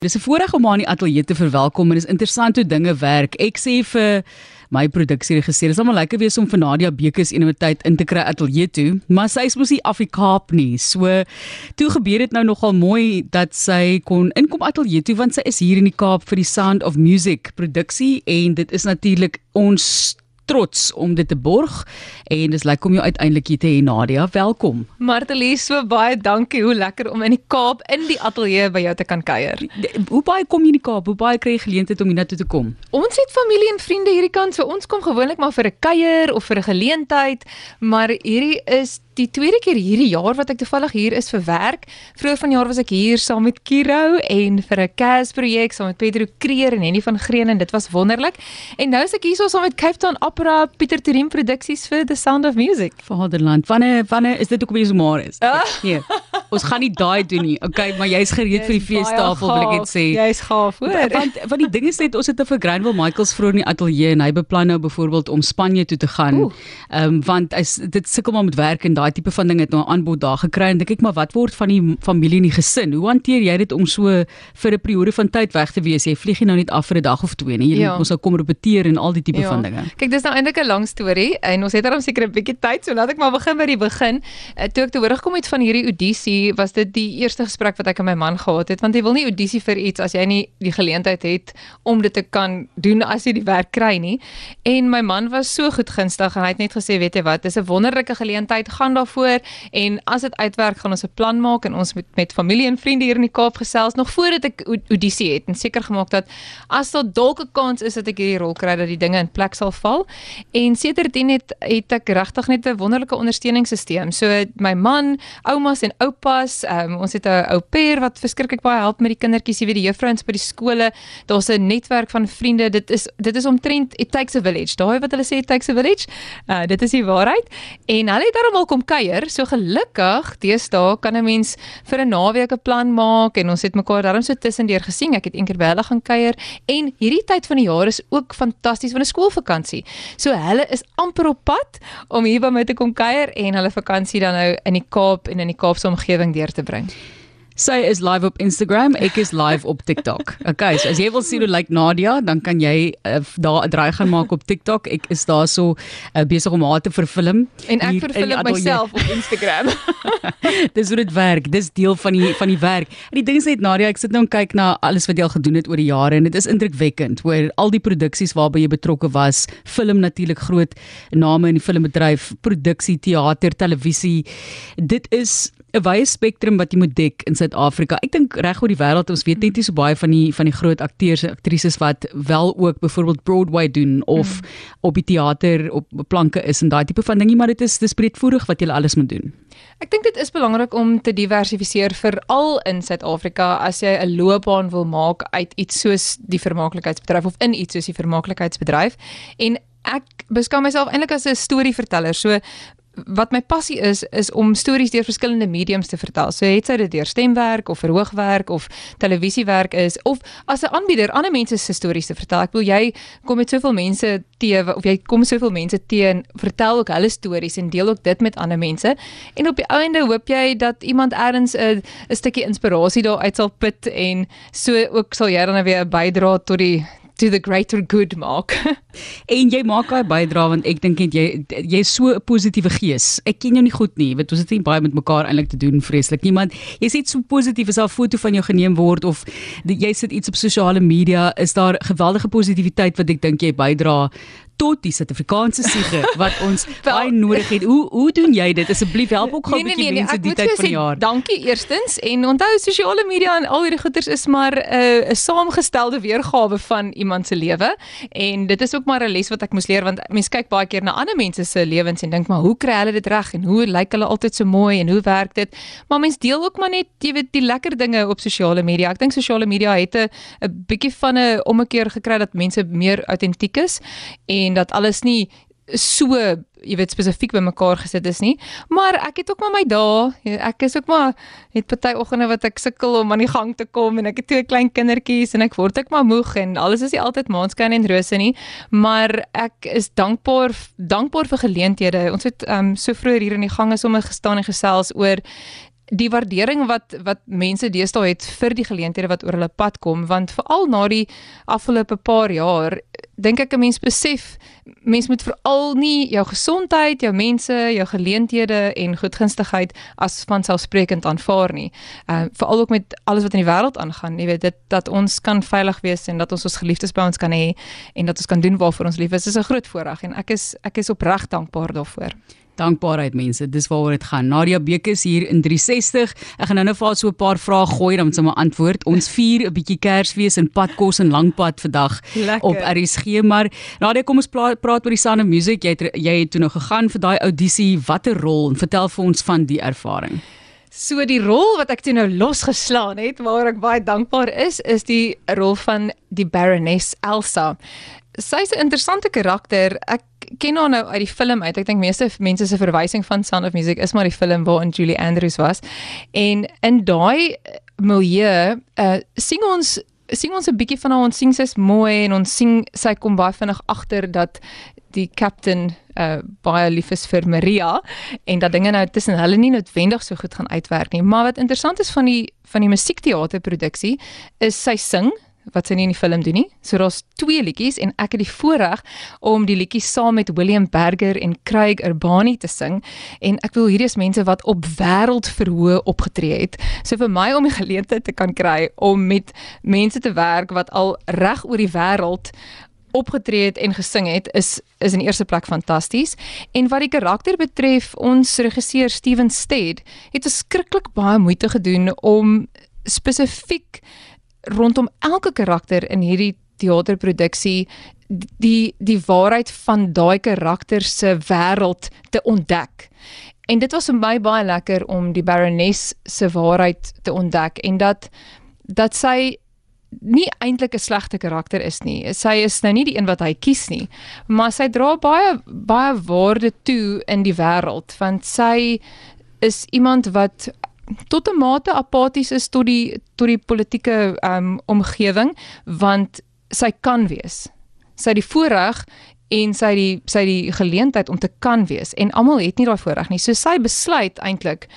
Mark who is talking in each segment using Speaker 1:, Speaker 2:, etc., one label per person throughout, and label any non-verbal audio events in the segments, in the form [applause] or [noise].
Speaker 1: Dis 'n voorreg om haar in die ateljee te verwelkom en is interessant hoe dinge werk. Ek sê vir my produksieregisseur, dis almal lekker wees om vir Nadia Bekes eendag tyd in te kry ateljee toe, maar sy is mos nie Afrikaap nie. So toe gebeur dit nou nogal mooi dat sy kon inkom ateljee toe want sy is hier in die Kaap vir die Sound of Music produksie en dit is natuurlik ons trots om dit te borg en dis lekker om jou uiteindelik hier te hê Nadia. Welkom.
Speaker 2: Martelie, so baie dankie. Hoe lekker om in die Kaap in die ateljee by jou te kan kuier.
Speaker 1: Hoe baie kom jy in die Kaap? Hoe baie kry jy geleentheid om hiernatoe te kom?
Speaker 2: Ons het familie en vriende hierdie kant, so ons kom gewoonlik maar vir 'n kuier of vir 'n geleentheid, maar hierdie is die tweede keer hierdie jaar wat ek toevallig hier is vir werk. Vroeër vanjaar was ek hier saam met Kiro en vir 'n CAS projek saam met Pedro Kreer en Henny van Green en dit was wonderlik. En nou is ek hier saam met Cape Town Opera Pieter Terrein Produksies vir The Sound of Music.
Speaker 1: Vaderland. Wanneer wanneer is dit ook op die maar is?
Speaker 2: Ah.
Speaker 1: Nee. [laughs] Ons gaan nie daai doen nie. Okay, maar jy's gereed vir die feestafel wil ek net sê.
Speaker 2: Jy's gaaf, hoor.
Speaker 1: Want van die dinge sê ons het 'n vir Granville Michaels vroeër in die ateljee en hy beplan nou byvoorbeeld om Spanje toe te gaan. Ehm um, want hy dit sukkel maar met werk en daai tipe van ding het nou 'n aanbod daar gekry en dink ek maar wat word van die familie en die gesin? Hoe hanteer jy dit om so vir 'n periode van tyd weg te wees? Jy vlieg nie nou net af vir 'n dag of twee nie. Jy ja. moet nou kom repeteer en al die tipe ja. van dinge.
Speaker 2: Kyk, dis nou eintlik 'n lang storie en ons het daarom seker 'n bietjie tyd, so laat ek maar begin by die begin. Uh, toe ek te hoor gekom het van hierdie audisie, was dit die eerste gesprek wat ek met my man gehad het, want hy wil nie audisie vir iets as jy nie die geleentheid het om dit te kan doen as jy die werk kry nie. En my man was so goed gunstig en hy het net gesê, weet jy wat, dis 'n wonderlike geleentheid, gaan daarvoor. En as dit uitwerk gaan ons 'n plan maak en ons met met familie en vriende hier in die Kaap gesels nog voordat ek audisie het en seker gemaak dat as daar dalk 'n kans is dat ek hierdie rol kry dat die dinge in plek sal val. En sedertdien het het ek regtig net 'n wonderlike ondersteuningssisteem so my man oumas en oupas um, ons het 'n ou pair wat verskriklik baie help met die kindertjies. Jy weet die juffrouens by die skole daar's 'n netwerk van vriende. Dit is dit is omtrent it takes a village. Daai wat hulle sê it takes a village? Uh, dit is die waarheid. En hulle het daarom al kom kuier. So gelukkig deesdae kan 'n mens vir 'n naweek 'n plan maak en ons het mekaar daarom so tussendeur gesien. Ek het eendag by hulle gaan kuier en hierdie tyd van die jaar is ook fantasties van 'n skoolvakansie. So hulle is amper op pad om hier by my te kom kuier en hulle vakansie dan nou in die Kaap en in die Kaapse omgewing deur te bring.
Speaker 1: Sy is live op Instagram, ek is live op TikTok. Okay, so as jy wil sien hoe lyk like Nadia, dan kan jy uh, daar 'n draai gaan maak op TikTok. Ek is daar so uh, besig om haar te vervilm
Speaker 2: en ek vervilm myself op Instagram. [laughs]
Speaker 1: dis hoe dit werk. Dis deel van die van die werk. En die ding is net Nadia, ek sit nou en kyk na alles wat jy al gedoen het oor die jare en dit is indrukwekkend hoor al die produksies waarby jy betrokke was, film natuurlik groot name in die filmbedryf, produksie, teater, televisie. Dit is 'n wye spektrum wat jy moet dek in Suid-Afrika. Ek dink reg oor die wêreld ons weet net nie so baie van die van die groot akteurs en aktrises wat wel ook byvoorbeeld Broadway doen of mm. op die teater op planke is en daai tipe van dingie, maar dit is dis breedvoerig wat jy alles moet doen.
Speaker 2: Ek dink dit is belangrik om te diversifiseer veral in Suid-Afrika as jy 'n loopbaan wil maak uit iets soos die vermaaklikheidsbedryf of in iets soos die vermaaklikheidsbedryf en ek beskou myself eintlik as 'n storieverteller. So wat my passie is is om stories deur verskillende mediums te vertel. So het sy dit deur stemwerk of verhoogwerk of televisiewerk is of as 'n aanbieder ander mense se stories te vertel. Ek wil jy kom met soveel mense te of jy kom soveel mense teen vertel ook hulle stories en deel ook dit met ander mense. En op die einde hoop jy dat iemand eers 'n 'n stukkie inspirasie daar uit sal put en so ook sal jy dan weer 'n bydrae tot die to the greater good maak. [laughs]
Speaker 1: en jy maak daai bydrae want ek dink jy jy's so 'n positiewe gees. Ek ken jou nie goed nie, want ons het nie baie met mekaar eintlik te doen vreeslik nie, maar jy sê so positief as 'n foto van jou geneem word of jy sit iets op sosiale media, is daar geweldige positiwiteit wat ek dink jy bydra tot die Suid-Afrikaanse siege [laughs] wat ons baie nodig het. Hoe hoe doen jy dit? Asseblief help ook gou 'n nee, bietjie nee, nee, mense die tyd van die jaar.
Speaker 2: Dankie eerstens en onthou sosiale media en al hierdie goeters is maar 'n uh, 'n saamgestelde weergawe van iemand se lewe en dit is ook maar 'n les wat ek moes leer want mense kyk baie keer na ander mense se lewens en dink maar hoe kry hulle dit reg en hoe lyk hulle altyd so mooi en hoe werk dit? Maar mense deel ook maar net jy weet die lekker dinge op sosiale media. Ek dink sosiale media het 'n 'n bietjie van 'n ommekeer gekry dat mense meer autentiek is en en dat alles nie so jy weet spesifiek by mekaar gesit is nie. Maar ek het ook maar my dae ek is ook maar het party oggende wat ek sukkel om aan die gang te kom en ek het twee klein kindertjies en ek word ek maar moeg en alles is nie altyd maanskyn en rose nie. Maar ek is dankbaar dankbaar vir geleenthede. Ons het um, so vroeër hier in die gang is om gestaan en gesels oor die waardering wat wat mense deesdae het vir die geleenthede wat oor hulle pad kom. Want veral na die afgelope paar jaar dink ek 'n mens besef mens moet veral nie jou gesondheid, jou mense, jou geleenthede en goedgunstigheid as vanselfsprekend aanvaar nie. Ehm uh, veral ook met alles wat in die wêreld aangaan, jy weet dit dat ons kan veilig wees en dat ons ons geliefdes by ons kan hê en dat ons kan doen waarvoor ons lief is, is 'n groot voorreg en ek is ek is opreg dankbaar daarvoor
Speaker 1: dankbaarheid mense. Dis waaroor dit gaan. Nadia Bekes hier in 360. Ek gaan nou net vir so 'n paar vrae gooi dan moet sy maar antwoord. Ons vier 'n bietjie Kersfees en padkos en langpad vandag op RSG, maar Nadia, kom ons praat oor die of Music. Jy het jy het toe nou gegaan vir daai audisie. Watter rol? Vertel vir ons van die ervaring.
Speaker 2: So die rol wat ek toe nou losgeslaan het waar ek baie dankbaar is, is die rol van die Baroness Elsa. Sy's 'n interessante karakter. Ek ken haar nou uit die film uit. Ek dink meeste mense se verwysing van Sound of Music is maar die film waarin Julie Andrews was. En in daai milieu, uh sing ons sing ons 'n bietjie van haar ons sing sy's mooi en ons sing sy kom baie vinnig agter dat die captain uh baie lief is vir Maria en dat dinge nou tussen hulle nie noodwendig so goed gaan uitwerk nie. Maar wat interessant is van die van die musiekteaterproduksie is sy sing wat sy nie in die film doen nie. So daar's twee liedjies en ek het die voorreg om die liedjies saam met William Berger en Craig Urbani te sing en ek wil hierdie is mense wat op wêreldverhoë opgetree het. So vir my om die geleentheid te kan kry om met mense te werk wat al reg oor die wêreld opgetree het en gesing het is is in eerste plek fantasties en wat die karakter betref ons regisseur Steven Stead het verskriklik baie moeite gedoen om spesifiek rondom elke karakter in hierdie teaterproduksie die die waarheid van daai karakter se wêreld te ontdek. En dit was vir my baie lekker om die Baroness se waarheid te ontdek en dat dat sy nie eintlik 'n slegte karakter is nie. Sy is nou nie die een wat hy kies nie, maar sy dra baie baie waarde toe in die wêreld want sy is iemand wat tot 'n mate apaties is tot die tot die politieke um, omgewing want sy kan wees. Sy het die voorreg en sy die sy die geleentheid om te kan wees en almal het nie daai voorreg nie. So sy besluit eintlik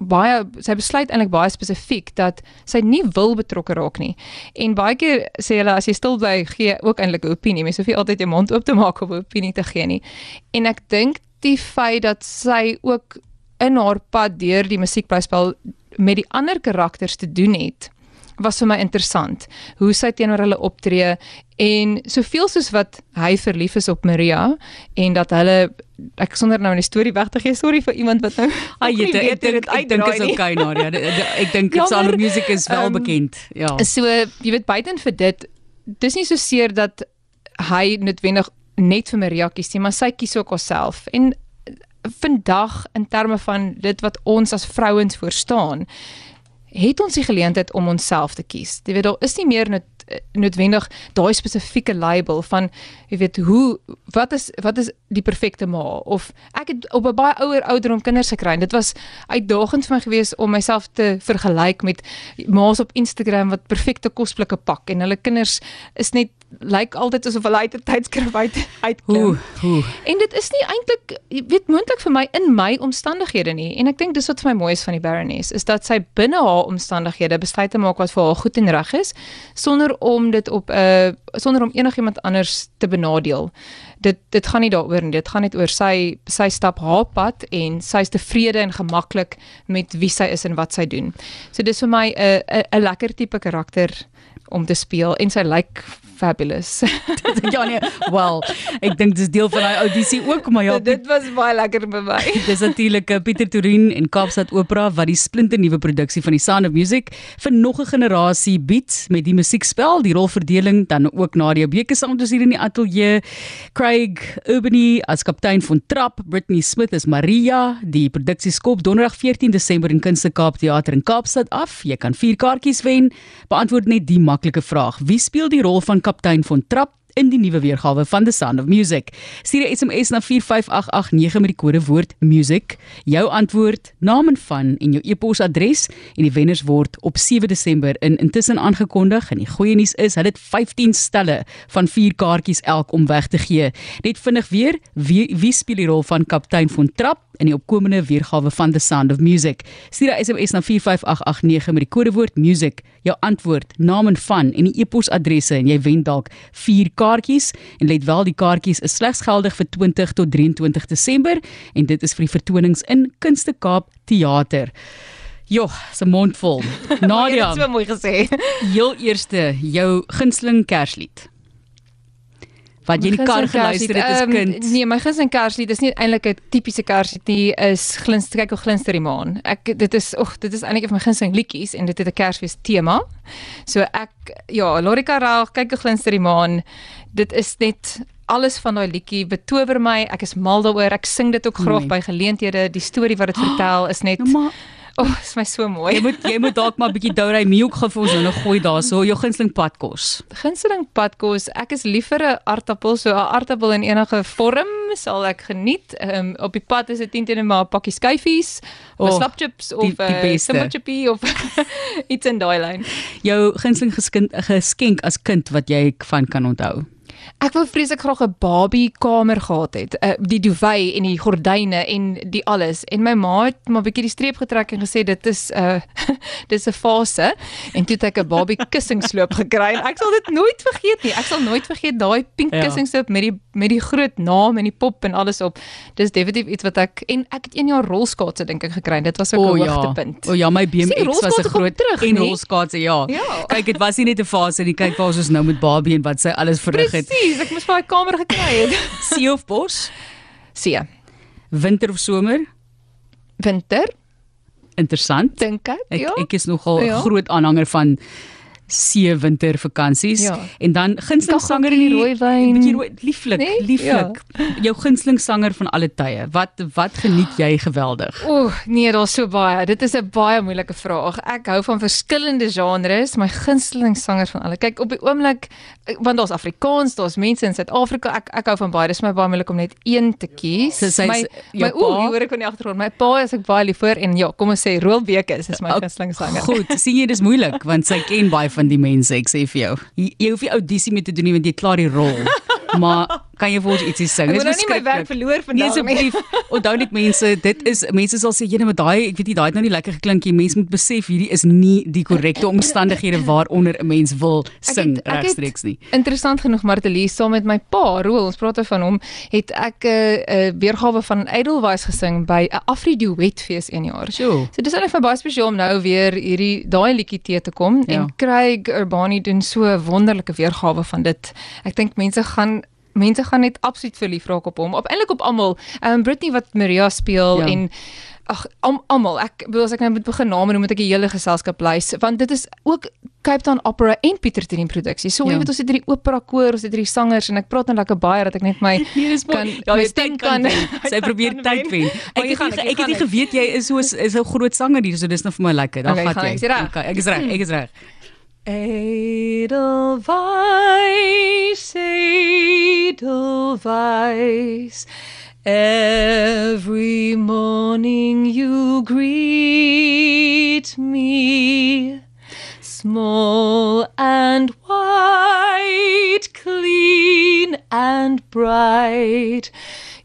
Speaker 2: baie sy besluit eintlik baie spesifiek dat sy nie wil betrokke raak nie. En baie keer sê hulle as jy stil bly gee ook eintlik 'n opinie. Mens hoef nie altyd jou mond oop te maak om 'n opinie te gee nie. En ek dink die feit dat sy ook in haar pad deur die musiekblyspel met die ander karakters te doen het was vir my interessant hoe sy teenoor hulle optree en soveel soos wat hy verlief is op Maria en dat hulle ek sonder nou 'n storie weg te gee sorry vir iemand wat nou
Speaker 1: ai jy [laughs] ek dink ek dink is okay Nadia. Ek dink Sound of Music is wel um, bekend ja.
Speaker 2: so jy weet buiten vir dit dis nie so seer dat hy noodwendig net vir Maria kies nie maar sy kies ook haarself en vandag in terme van dit wat ons as vrouens voorstaan het ons die geleentheid om onsself te kies. Jy weet daar is nie meer net noodwendig daai spesifieke label van jy weet hoe wat is wat is die perfekte ma of ek het op 'n baie ouer ouderdom kinders gekry en dit was uitdagend vir my geweest om myself te vergelyk met ma's op Instagram wat perfekte kosblikke pak en hulle kinders is net lyk altyd asof hulle uit 'n tydskrif uit uitklim. En dit is nie eintlik weet moontlik vir my in my omstandighede nie. En ek dink dis wat vir my mooi is van die Baroness is dat sy binne haar omstandighede besluite maak wat vir haar goed en reg is sonder om dit op 'n uh, eh, sonder om enigiemand anders te benadeel. Dit dit gaan nie daaroor nie. Dit gaan net oor sy sy stap haar pad en sy is tevrede en gemaklik met wie sy is en wat sy doen. So dis vir my 'n 'n 'n lekker tipe karakter om te speel en sy lyk like fabulous. [laughs] [laughs]
Speaker 1: ja nee, wel, ek dink dis deel van daai audisie ook, maar ja,
Speaker 2: dit was baie lekker vir my. [laughs]
Speaker 1: dis natuurlik eh, Pieter Turin en Kaapstad Opera wat die splinte nuwe produksie van die Sound of Music vir nog 'n generasie bied met die musiekspel, die rolverdeling dan ook Nadia Beke saam met ons hier in die ateljee. Craig Urbany as kaptein van Trap, Britney Smith as Maria. Die produksie skop donderdag 14 Desember in Kunste Kaap Theater in Kaapstad af. Jy kan 4 kaartjies wen. Beantwoord net die maklike vraag: Wie speel die rol van kaptein van Trap in die nuwe weergawe van The Sound of Music. Stuur 'n SMS na 45889 met die kodewoord music, jou antwoord, naam en van en jou e-posadres en die wenners word op 7 Desember in intussen aangekondig en die goeie nuus is, hulle het 15 stelle van 4 kaartjies elk om weg te gee. Net vinnig weer, wie wie speel die rol van kaptein van Trap in die opkomende weergawe van The Sound of Music. Stuur 'n SMS na 45889 met die kodewoord music, jou antwoord, naam en van en die e-posadresse en jy wen dalk 4 kaartjies en let wel die kaartjies is slegs geldig vir 20 tot 23 Desember en dit is vir die vertonings in Kunste Kaap Theater. Jo, se mond vol. Nadia, [laughs]
Speaker 2: Jy het so mooi gesê.
Speaker 1: heel eerste jou gunsteling Kerslied. Wat jy in die kar geluister het as
Speaker 2: Ehm,
Speaker 1: kind.
Speaker 2: nee, my gunsteling Kerslied is nie eintlik 'n tipiese Kerslied nie, is glinster kyk hoe glinster die maan. Ek dit is ag, dit is eintlik een van my gunsteling liedjies en dit het 'n Kersfees tema. So ek ja, Lorika Raag, kyk hoe glinster die maan. Dit is net alles van daai liedjie betower my. Ek is mal daaroor. Ek sing dit ook graag
Speaker 1: Mooi.
Speaker 2: by geleenthede. Die storie wat dit vertel is net
Speaker 1: Nou maar
Speaker 2: o, oh, is my so mooi.
Speaker 1: jy moet jy moet dalk maar 'n bietjie Dourey Milk gou vir ons nou gooi daarso jou gunsteling padkos.
Speaker 2: Gunsteling padkos, ek is lief vir 'n aartappel, so 'n aartappel in enige vorm sal ek geniet. Ehm um, op die pad is dit teen teen maar 'n pakkie skyfies of
Speaker 1: Oh,
Speaker 2: slapchips of
Speaker 1: die- die
Speaker 2: 'n simmerchippie of [laughs] iets in daai lyn.
Speaker 1: Jou gunsteling geskenk geskenk as kind wat jy van kan onthou.
Speaker 2: Ek wou vreeslik graag 'n Barbie kamer gehad het. Uh, die duvet en die gordyne en die alles. En my ma het maar 'n bietjie die streep getrek en gesê dit is 'n uh, dis 'n fase en toe het ek 'n Barbie [laughs] kussingsloop gekry en ek sal dit nooit vergeet nie. Ek sal nooit vergeet daai pink
Speaker 1: Ja.
Speaker 2: kussingsloop met die met die groot naam en die pop en alles op. Dis definitief iets wat ek en ek het een jaar rolskaatse dink ek gekry. Dit was ook 'n hoogtepunt.
Speaker 1: O ja, my BMX was 'n groot
Speaker 2: terug,
Speaker 1: en
Speaker 2: nie?
Speaker 1: rolskaatse ja.
Speaker 2: Ja.
Speaker 1: Kyk, dit was nie net 'n fase nie. Kyk waar ons is nou met Barbie en wat sy alles verrig het.
Speaker 2: Presies, ek moes vir daai kamer gekry het. [laughs]
Speaker 1: See of bos?
Speaker 2: See.
Speaker 1: Winter of somer?
Speaker 2: Winter,
Speaker 1: Interessant.
Speaker 2: dink ek.
Speaker 1: Ek
Speaker 2: ja.
Speaker 1: ek is nogal
Speaker 2: Ja.
Speaker 1: groot aanhanger van see winter vakansies
Speaker 2: Ja.
Speaker 1: en dan gunsteling sanger in die
Speaker 2: rooi wyn.
Speaker 1: bietjie rooi lieflik
Speaker 2: Nee?
Speaker 1: lieflik jou gunsteling sanger van alle tye wat wat geniet jy geweldig
Speaker 2: Ooh, nee, daar's so baie. Dit is 'n baie moeilike vraag. Ek hou van verskillende genres. My gunsteling sanger van alle. Kyk, op die oomblik eh, want daar's Afrikaans, daar's mense in Suid-Afrika. Ek ek hou van baie. Dit is my baie moeilik om net een te kies.
Speaker 1: So sy is-
Speaker 2: my my hier hoor ek van die agtergrond. My pa is ek baie lief vir en ja, kom ons sê Roel Bekes is my
Speaker 1: Ok,
Speaker 2: gunsteling sanger.
Speaker 1: Goed, sien jy dis moeilik want sy ken baie van die mense, ek sê vir jou. Jy, jy hoef nie audisie mee te doen nie want jy klaar die rol. [laughs] Maar kan jy vir ons ietsie sing?
Speaker 2: Ek moet nou nie my werk verloor
Speaker 1: Nee
Speaker 2: vandag nie.
Speaker 1: asseblief. [laughs] Onthou net mense, dit is mense sal sê jene met daai, ek weet nie, daai het nou nie lekker geklink nie. Mense moet besef hierdie is nie die korrekte omstandighede [laughs] waaronder 'n mens wil sing regstreeks nie.
Speaker 2: Interessant genoeg Martelie saam met my pa Roel, ons praat oor van hom, het ek 'n uh, uh, weergawe van Edelweiss gesing by 'n Afri Duet fees een jaar.
Speaker 1: Sjoe.
Speaker 2: So dis eintlik vir baie spesiaal om nou weer hierdie daai liedjie te te kom
Speaker 1: Ja.
Speaker 2: en Craig Urbani doen so 'n wonderlike weergawe van dit. Ek dink mense gaan mense gaan net absoluut verlief raak op hom. Op eintlik op almal. Ehm um, Britney wat Maria speel
Speaker 1: Ja.
Speaker 2: en ag am- almal. Ek bedoel as ek nou moet begin name noem moet ek die hele geselskap lys want dit is ook Cape Town Opera en Pieter Tien produksie. So
Speaker 1: Ja.
Speaker 2: jy weet ons het hierdie opera koor, ons het hierdie sangers en ek praat net lekker baie dat ek net my [laughs]
Speaker 1: Nee, dis
Speaker 2: kan
Speaker 1: ja,
Speaker 2: my stem
Speaker 1: kan. [laughs] Sy probeer tyd wen. Ek het nie,
Speaker 2: ek,
Speaker 1: het nie geweet jy is so is 'n groot sanger hier, so dis nou vir my lekker. Dan
Speaker 2: Okay,
Speaker 1: gaan
Speaker 2: gaan
Speaker 1: jy.
Speaker 2: ek, is reg?
Speaker 1: Okay, ek is reg, ek is reg.
Speaker 2: Edelweiss, Edelweiss, every morning you greet me, small and white, clean and bright.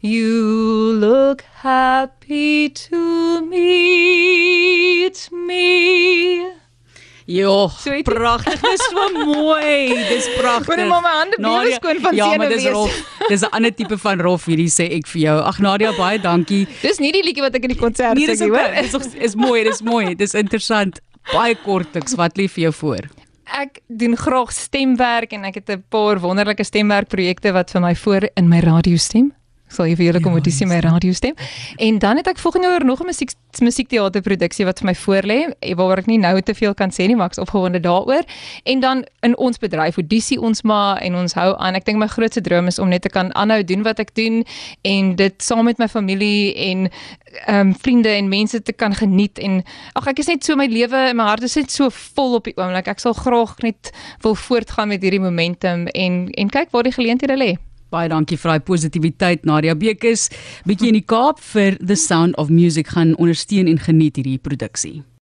Speaker 2: You look happy to meet me.
Speaker 1: Jo,
Speaker 2: So
Speaker 1: pragtig. Dis so mooi. Dis [laughs] pragtig.
Speaker 2: Moet net maar my hande bewe skoon van
Speaker 1: Ja, maar dis
Speaker 2: senuwees.
Speaker 1: rof. Dis 'n ander tipe van rof hierdie sê ek vir jou. Ag Nadia, baie dankie.
Speaker 2: Dis nie die liedjie wat ek in die konsert
Speaker 1: Nee,
Speaker 2: sing
Speaker 1: dis
Speaker 2: nie, hoor.
Speaker 1: dis ook- is mooi, dis mooi. Dis interessant. Baie kortliks. Wat lief vir jou voor?
Speaker 2: Ek doen graag stemwerk en ek het 'n paar wonderlike stemwerkprojekte wat vir my voor in my radiostem. Ek sal hier vir julle kom
Speaker 1: Ja,
Speaker 2: my radiostem. En dan het ek volgende jaar nog 'n musiek musiekteaterproduksie wat vir my voorlê, eh, waaroor ek nie nou te veel kan sê nie, maar ek's opgewonde daaroor. En dan in ons bedryf, Odissie ons maar en ons hou aan. Ek dink my grootste droom is om net te kan aanhou doen wat ek doen en dit saam met my familie en ehm um, vriende en mense te kan geniet en ag ek is net so my lewe en my hart is net so vol op die oomblik. Ek sal graag net wil voortgaan met hierdie momentum en en kyk waar die geleenthede lê.
Speaker 1: Baie dankie vir daai positiwiteit Nadia Bekes. Bietjie in die Kaap vir The Sound of Music gaan ondersteun en geniet hierdie produksie.